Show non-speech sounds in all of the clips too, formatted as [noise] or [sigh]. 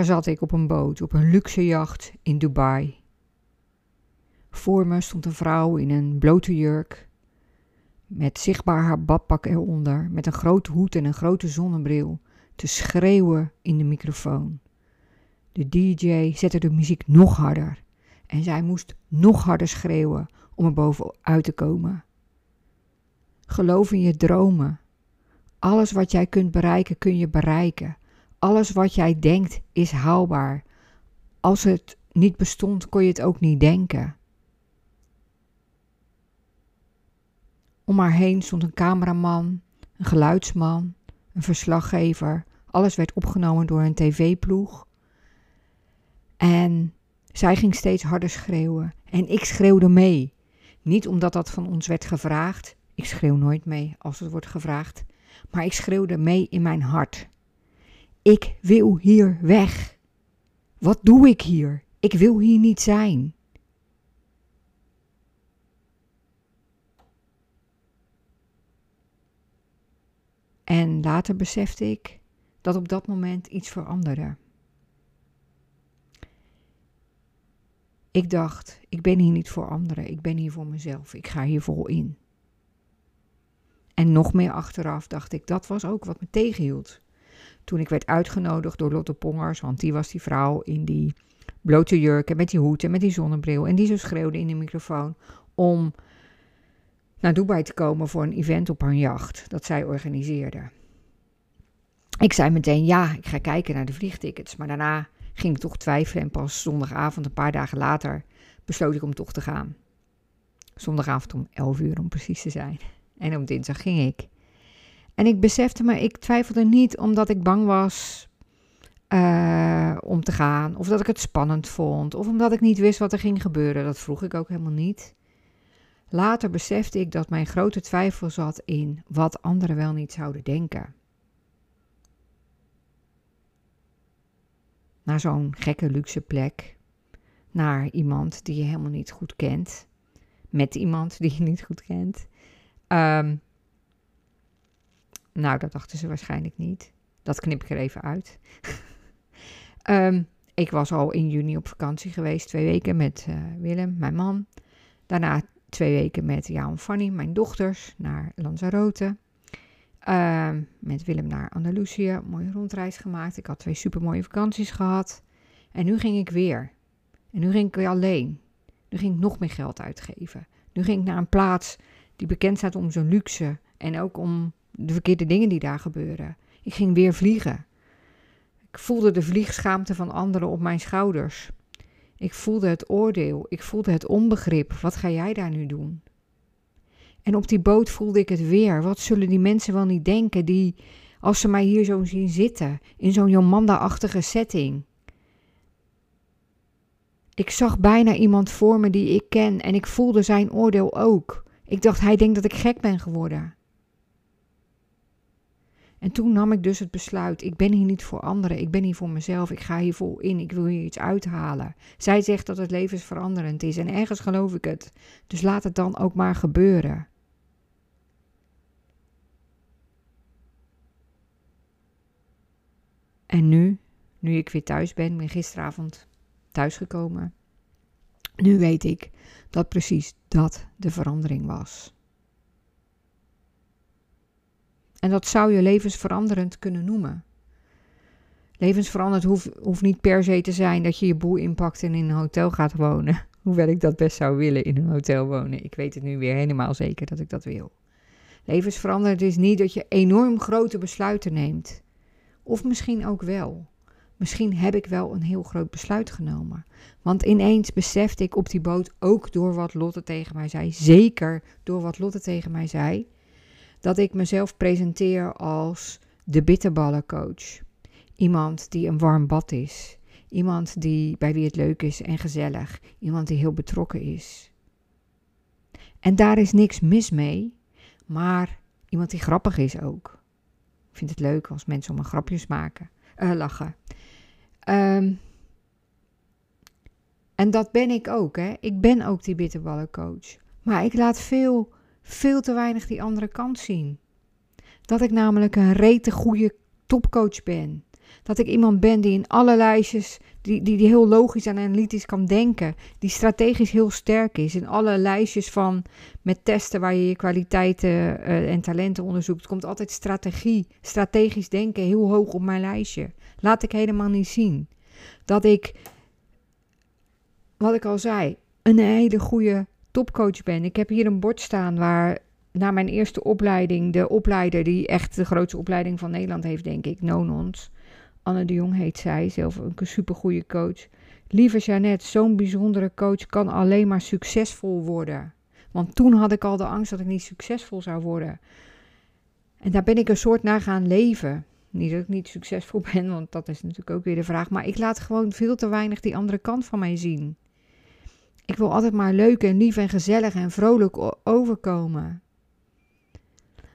Daar zat ik op een boot, op een luxe jacht in Dubai. Voor me stond een vrouw in een blote jurk, met zichtbaar haar badpak eronder, met een grote hoed en een grote zonnebril, te schreeuwen in de microfoon. De DJ zette de muziek nog harder en zij moest nog harder schreeuwen om er bovenuit te komen. Geloof in je dromen. Alles wat jij kunt bereiken, kun je bereiken. Alles wat jij denkt is haalbaar. Als het niet bestond, kon je het ook niet denken. Om haar heen stond een cameraman, een geluidsman, een verslaggever. Alles werd opgenomen door een tv-ploeg. En zij ging steeds harder schreeuwen. En ik schreeuwde mee. Niet omdat dat van ons werd gevraagd. Ik schreeuw nooit mee als het wordt gevraagd. Maar ik schreeuwde mee in mijn hart. Ik wil hier weg. Wat doe ik hier? Ik wil hier niet zijn. En later besefte ik dat op dat moment iets veranderde. Ik dacht, ik ben hier niet voor anderen, ik ben hier voor mezelf, ik ga hier vol in. En nog meer achteraf dacht ik, dat was ook wat me tegenhield. Toen ik werd uitgenodigd door Lotte Pongers, want die was die vrouw in die blote jurk en met die hoed en met die zonnebril. En die zo schreeuwde in de microfoon om naar Dubai te komen voor een event op haar jacht dat zij organiseerde. Ik zei meteen ja, ik ga kijken naar de vliegtickets, maar daarna ging ik toch twijfelen en pas zondagavond, een paar dagen later, besloot ik om toch te gaan. Zondagavond om 11 uur om precies te zijn. En op dinsdag ging ik. En ik besefte me, ik twijfelde niet omdat ik bang was uh, om te gaan, of dat ik het spannend vond, of omdat ik niet wist wat er ging gebeuren. Dat vroeg ik ook helemaal niet. Later besefte ik dat mijn grote twijfel zat in wat anderen wel niet zouden denken. Naar zo'n gekke luxe plek, naar iemand die je helemaal niet goed kent, met iemand die je niet goed kent. Um, nou, dat dachten ze waarschijnlijk niet. Dat knip ik er even uit. um, [laughs] ik was al in juni op vakantie geweest, twee weken met uh, Willem, mijn man. Daarna twee weken met Jou en Fanny, mijn dochters, naar Lanzarote. Uh, met Willem naar Andalusië, mooie rondreis gemaakt. Ik had twee supermooie vakanties gehad. En nu ging ik weer. En nu ging ik weer alleen. Nu ging ik nog meer geld uitgeven. Nu ging ik naar een plaats die bekend staat om zijn luxe en ook om de verkeerde dingen die daar gebeuren. Ik ging weer vliegen. Ik voelde de vliegschaamte van anderen op mijn schouders. Ik voelde het oordeel, ik voelde het onbegrip. Wat ga jij daar nu doen? En op die boot voelde ik het weer. Wat zullen die mensen wel niet denken die, als ze mij hier zo zien zitten, in zo'n Jomanda-achtige setting? Ik zag bijna iemand voor me die ik ken en ik voelde zijn oordeel ook. Ik dacht, hij denkt dat ik gek ben geworden. En toen nam ik dus het besluit: ik ben hier niet voor anderen, ik ben hier voor mezelf, ik ga hier vol in, ik wil hier iets uithalen. Zij zegt dat het levensveranderend is en ergens geloof ik het. Dus laat het dan ook maar gebeuren. En nu, nu ik weer thuis ben, ben gisteravond thuisgekomen. Nu weet ik dat precies dat de verandering was. En dat zou je levensveranderend kunnen noemen. Levensveranderend hoeft, niet per se te zijn dat je je boel inpakt en in een hotel gaat wonen. [laughs] Hoewel ik dat best zou willen in een hotel wonen. Ik weet het nu weer helemaal zeker dat ik dat wil. Levensveranderend is niet dat je enorm grote besluiten neemt. Of misschien ook wel. Misschien heb ik wel een heel groot besluit genomen. Want ineens besefte ik op die boot, ook door wat Lotte tegen mij zei, zeker door wat Lotte tegen mij zei, dat ik mezelf presenteer als de bitterballencoach. Iemand die een warm bad is. Iemand die, bij wie het leuk is en gezellig. Iemand die heel betrokken is. En daar is niks mis mee, maar iemand die grappig is ook. Ik vind het leuk als mensen om een grapjes maken, uh, lachen. Um, en dat ben ik ook, hè. Ik ben ook die bitterballencoach. Maar ik laat veel veel te weinig die andere kant zien. Dat ik namelijk een rete goede topcoach ben. Dat ik iemand ben die in alle lijstjes, die, die, die heel logisch en analytisch kan denken. Die strategisch heel sterk is. In alle lijstjes van met testen waar je je kwaliteiten uh, en talenten onderzoekt, komt altijd strategie, strategisch denken heel hoog op mijn lijstje. Laat ik helemaal niet zien. Dat ik, wat ik al zei, een hele goede topcoach ben. Ik heb hier een bord staan waar na mijn eerste opleiding, de opleider die echt de grootste opleiding van Nederland heeft, denk ik, Nonons. Anne de Jong heet zij, zelf een supergoeie coach. Lieve Jeannette, zo'n bijzondere coach kan alleen maar succesvol worden. Want toen had ik al de angst dat ik niet succesvol zou worden. En daar ben ik een soort naar gaan leven. Niet dat ik niet succesvol [laughs] ben, want dat is natuurlijk ook weer de vraag. Maar ik laat gewoon veel te weinig die andere kant van mij zien. Ik wil altijd maar leuk en lief en gezellig en vrolijk overkomen.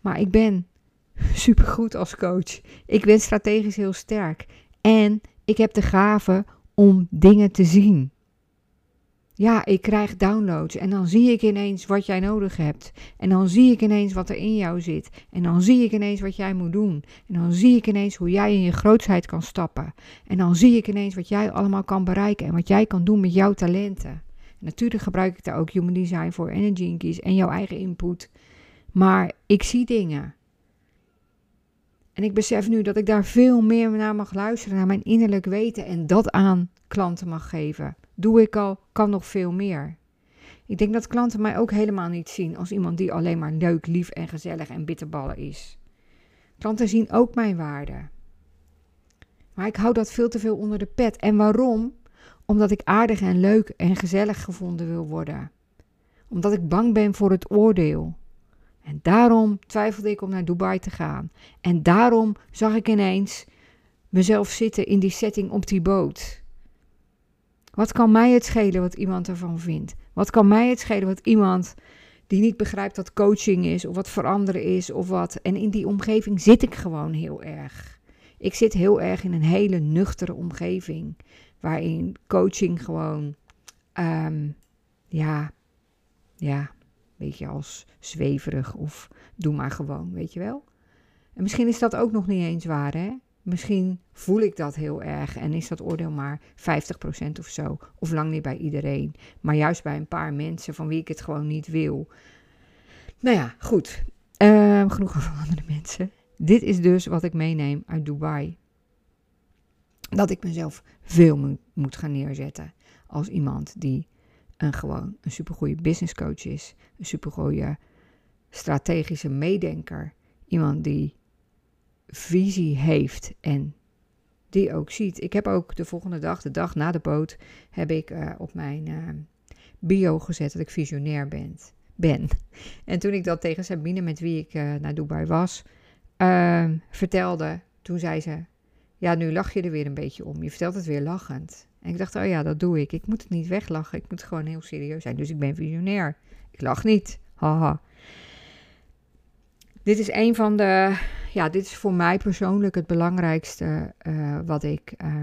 Maar ik ben [laughs] supergoed als coach. Ik ben strategisch heel sterk. En ik heb de gave om dingen te zien. Ja, ik krijg downloads en dan zie ik ineens wat jij nodig hebt. En dan zie ik ineens wat er in jou zit. En dan zie ik ineens wat jij moet doen. En dan zie ik ineens hoe jij in je grootsheid kan stappen. En dan zie ik ineens wat jij allemaal kan bereiken en wat jij kan doen met jouw talenten. Natuurlijk gebruik ik daar ook Human Design voor, Energy Inkeys en jouw eigen input. Maar ik zie dingen. En ik besef nu dat ik daar veel meer naar mag luisteren, naar mijn innerlijk weten en dat aan klanten mag geven. Doe ik al, kan nog veel meer. Ik denk dat klanten mij ook helemaal niet zien als iemand die alleen maar leuk, lief en gezellig en bitterballen is. Klanten zien ook mijn waarde. Maar ik hou dat veel te veel onder de pet. En waarom? Omdat ik aardig en leuk en gezellig gevonden wil worden. Omdat ik bang ben voor het oordeel. En daarom twijfelde ik om naar Dubai te gaan. En daarom zag ik ineens mezelf zitten in die setting op die boot. Wat kan mij het schelen wat iemand ervan vindt? Wat kan mij het schelen wat iemand die niet begrijpt wat coaching is of wat veranderen is of wat. En in die omgeving zit ik gewoon heel erg. Ik zit heel erg in een hele nuchtere omgeving waarin coaching gewoon, um, ja, ja, beetje als zweverig of doe maar gewoon, weet je wel. En misschien is dat ook nog niet eens waar, hè? Misschien voel ik dat heel erg en is dat oordeel maar 50% of zo. Of lang niet bij iedereen, maar juist bij een paar mensen van wie ik het gewoon niet wil. Nou ja, goed. Uh, genoeg over [laughs] andere mensen. Dit is dus wat ik meeneem uit Dubai. Dat ik mezelf veel moet gaan neerzetten als iemand die een gewoon een supergoeie business coach is. Een supergoeie strategische meedenker. Iemand die visie heeft en die ook ziet. Ik heb ook de volgende dag, de dag na de boot, heb ik uh, op mijn uh, bio gezet dat ik visionair ben. ben. [laughs] En toen ik dat tegen Sabine, met wie ik uh, naar Dubai was, ehm, vertelde, toen zei ze: Ja, nu lach je er weer een beetje om. Je vertelt het weer lachend. En ik dacht, oh ja, dat doe ik. Ik moet het niet weglachen. Ik moet gewoon heel serieus zijn. Dus ik ben visionair. Ik lach niet. Haha. Dit is een van de. Ja, dit is voor mij persoonlijk het belangrijkste uh, wat ik uh,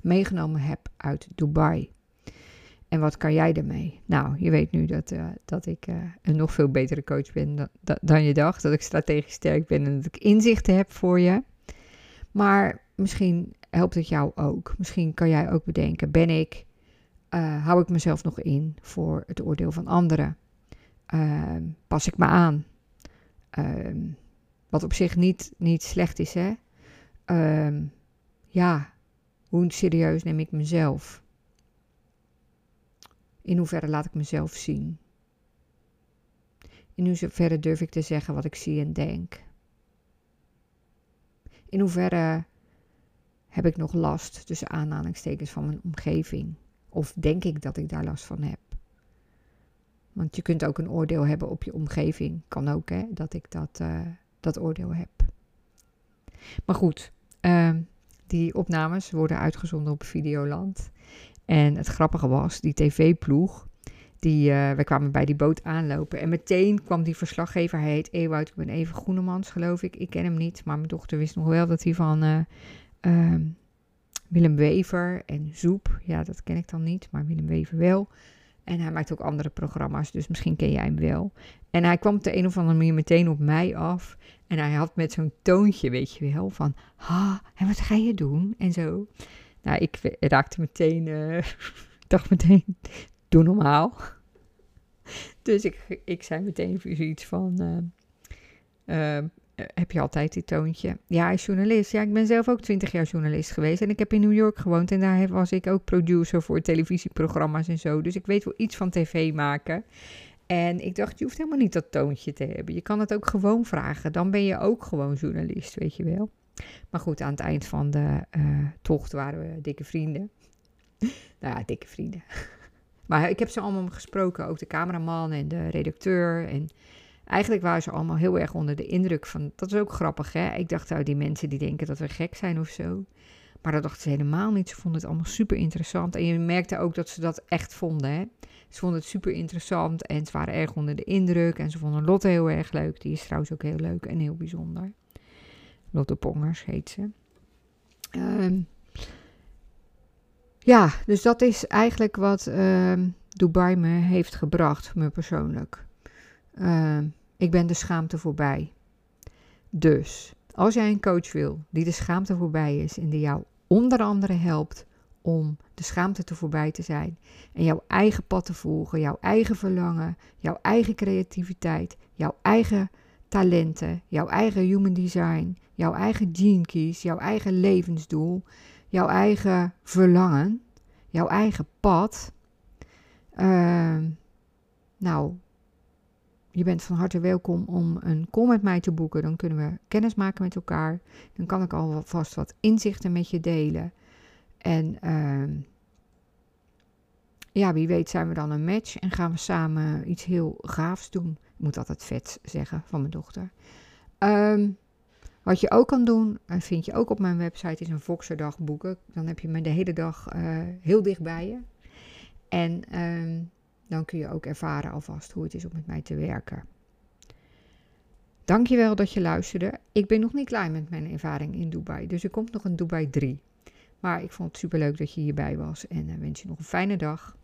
meegenomen heb uit Dubai. En wat kan jij ermee? Nou, je weet nu dat, uh, dat ik uh, een nog veel betere coach ben dan, dan je dacht. Dat ik strategisch sterk ben en dat ik inzichten heb voor je. Maar misschien helpt het jou ook. Misschien kan jij ook bedenken: ben ik, uh, hou ik mezelf nog in voor het oordeel van anderen? Uh, pas ik me aan? Uh, wat op zich niet, niet slecht is, hè? Ehm, ja, hoe serieus neem ik mezelf? In hoeverre laat ik mezelf zien? In hoeverre durf ik te zeggen wat ik zie en denk? In hoeverre heb ik nog last tussen aanhalingstekens van mijn omgeving? Of denk ik dat ik daar last van heb? Want je kunt ook een oordeel hebben op je omgeving. Kan ook, hè, dat ik dat, uh, dat oordeel heb. Maar goed, uh, die opnames worden uitgezonden op Videoland. En het grappige was, die tv-ploeg, die, uh, we kwamen bij die boot aanlopen. En meteen kwam die verslaggever, hij heet Ewout, ik ben even Groenemans, geloof ik. Ik ken hem niet, maar mijn dochter wist nog wel dat hij van uh, Willem Wever en Zoep, ja, dat ken ik dan niet, maar Willem Wever wel, En hij maakt ook andere programma's, dus misschien ken jij hem wel. En hij kwam op de een of andere manier meteen op mij af. En hij had met zo'n toontje, weet je wel, van... Ha, en wat ga je doen? En zo. Nou, ik raakte meteen... [laughs] Uh, dacht meteen, doe normaal. [laughs] Dus ik, ik zei meteen iets van... Uh, uh, heb je altijd dit toontje? Ja, hij is journalist. Ja, ik ben zelf ook twintig jaar journalist geweest. En ik heb in New York gewoond. En daar was ik ook producer voor televisieprogramma's en zo. Dus ik weet wel iets van tv maken. En ik dacht, je hoeft helemaal niet dat toontje te hebben. Je kan het ook gewoon vragen. Dan ben je ook gewoon journalist, weet je wel. Maar goed, aan het eind van de uh, tocht waren we dikke vrienden. [laughs] nou ja, dikke vrienden. Maar ik heb ze allemaal gesproken. Ook de cameraman en de redacteur. En eigenlijk waren ze allemaal heel erg onder de indruk van. Dat is ook grappig, hè? Ik dacht, nou, die mensen die denken dat we gek zijn of zo. Maar dat dachten ze helemaal niet. Ze vonden het allemaal super interessant. En je merkte ook dat ze dat echt vonden. Hè? Ze vonden het super interessant en ze waren erg onder de indruk. En ze vonden Lotte heel erg leuk. Die is trouwens ook heel leuk en heel bijzonder. Lotte Pongers heet ze. Ehm, ja, dus dat is eigenlijk wat ehm, Dubai me heeft gebracht, me persoonlijk. Ehm, ik ben de schaamte voorbij. Dus als jij een coach wil die de schaamte voorbij is en die jou onder andere helpt om de schaamte te voorbij te zijn en jouw eigen pad te volgen, jouw eigen verlangen, jouw eigen creativiteit, jouw eigen talenten, jouw eigen human design, jouw eigen gene keys, jouw eigen levensdoel, jouw eigen verlangen, jouw eigen pad. Uh, nou, je bent van harte welkom om een call met mij te boeken. Dan kunnen we kennis maken met elkaar. Dan kan ik alvast wat inzichten met je delen. En uh, ja, wie weet zijn we dan een match en gaan we samen iets heel gaafs doen. Ik moet altijd vet zeggen van mijn dochter. Um, wat je ook kan doen, en vind je ook op mijn website, is een Voxerdag boeken. Dan heb je me de hele dag uh, heel dicht bij je. En um, dan kun je ook ervaren alvast hoe het is om met mij te werken. Dankjewel dat je luisterde. Ik ben nog niet klaar met mijn ervaring in Dubai, dus er komt nog een Dubai 3. Maar ik vond het superleuk dat je hierbij was en uh, wens je nog een fijne dag.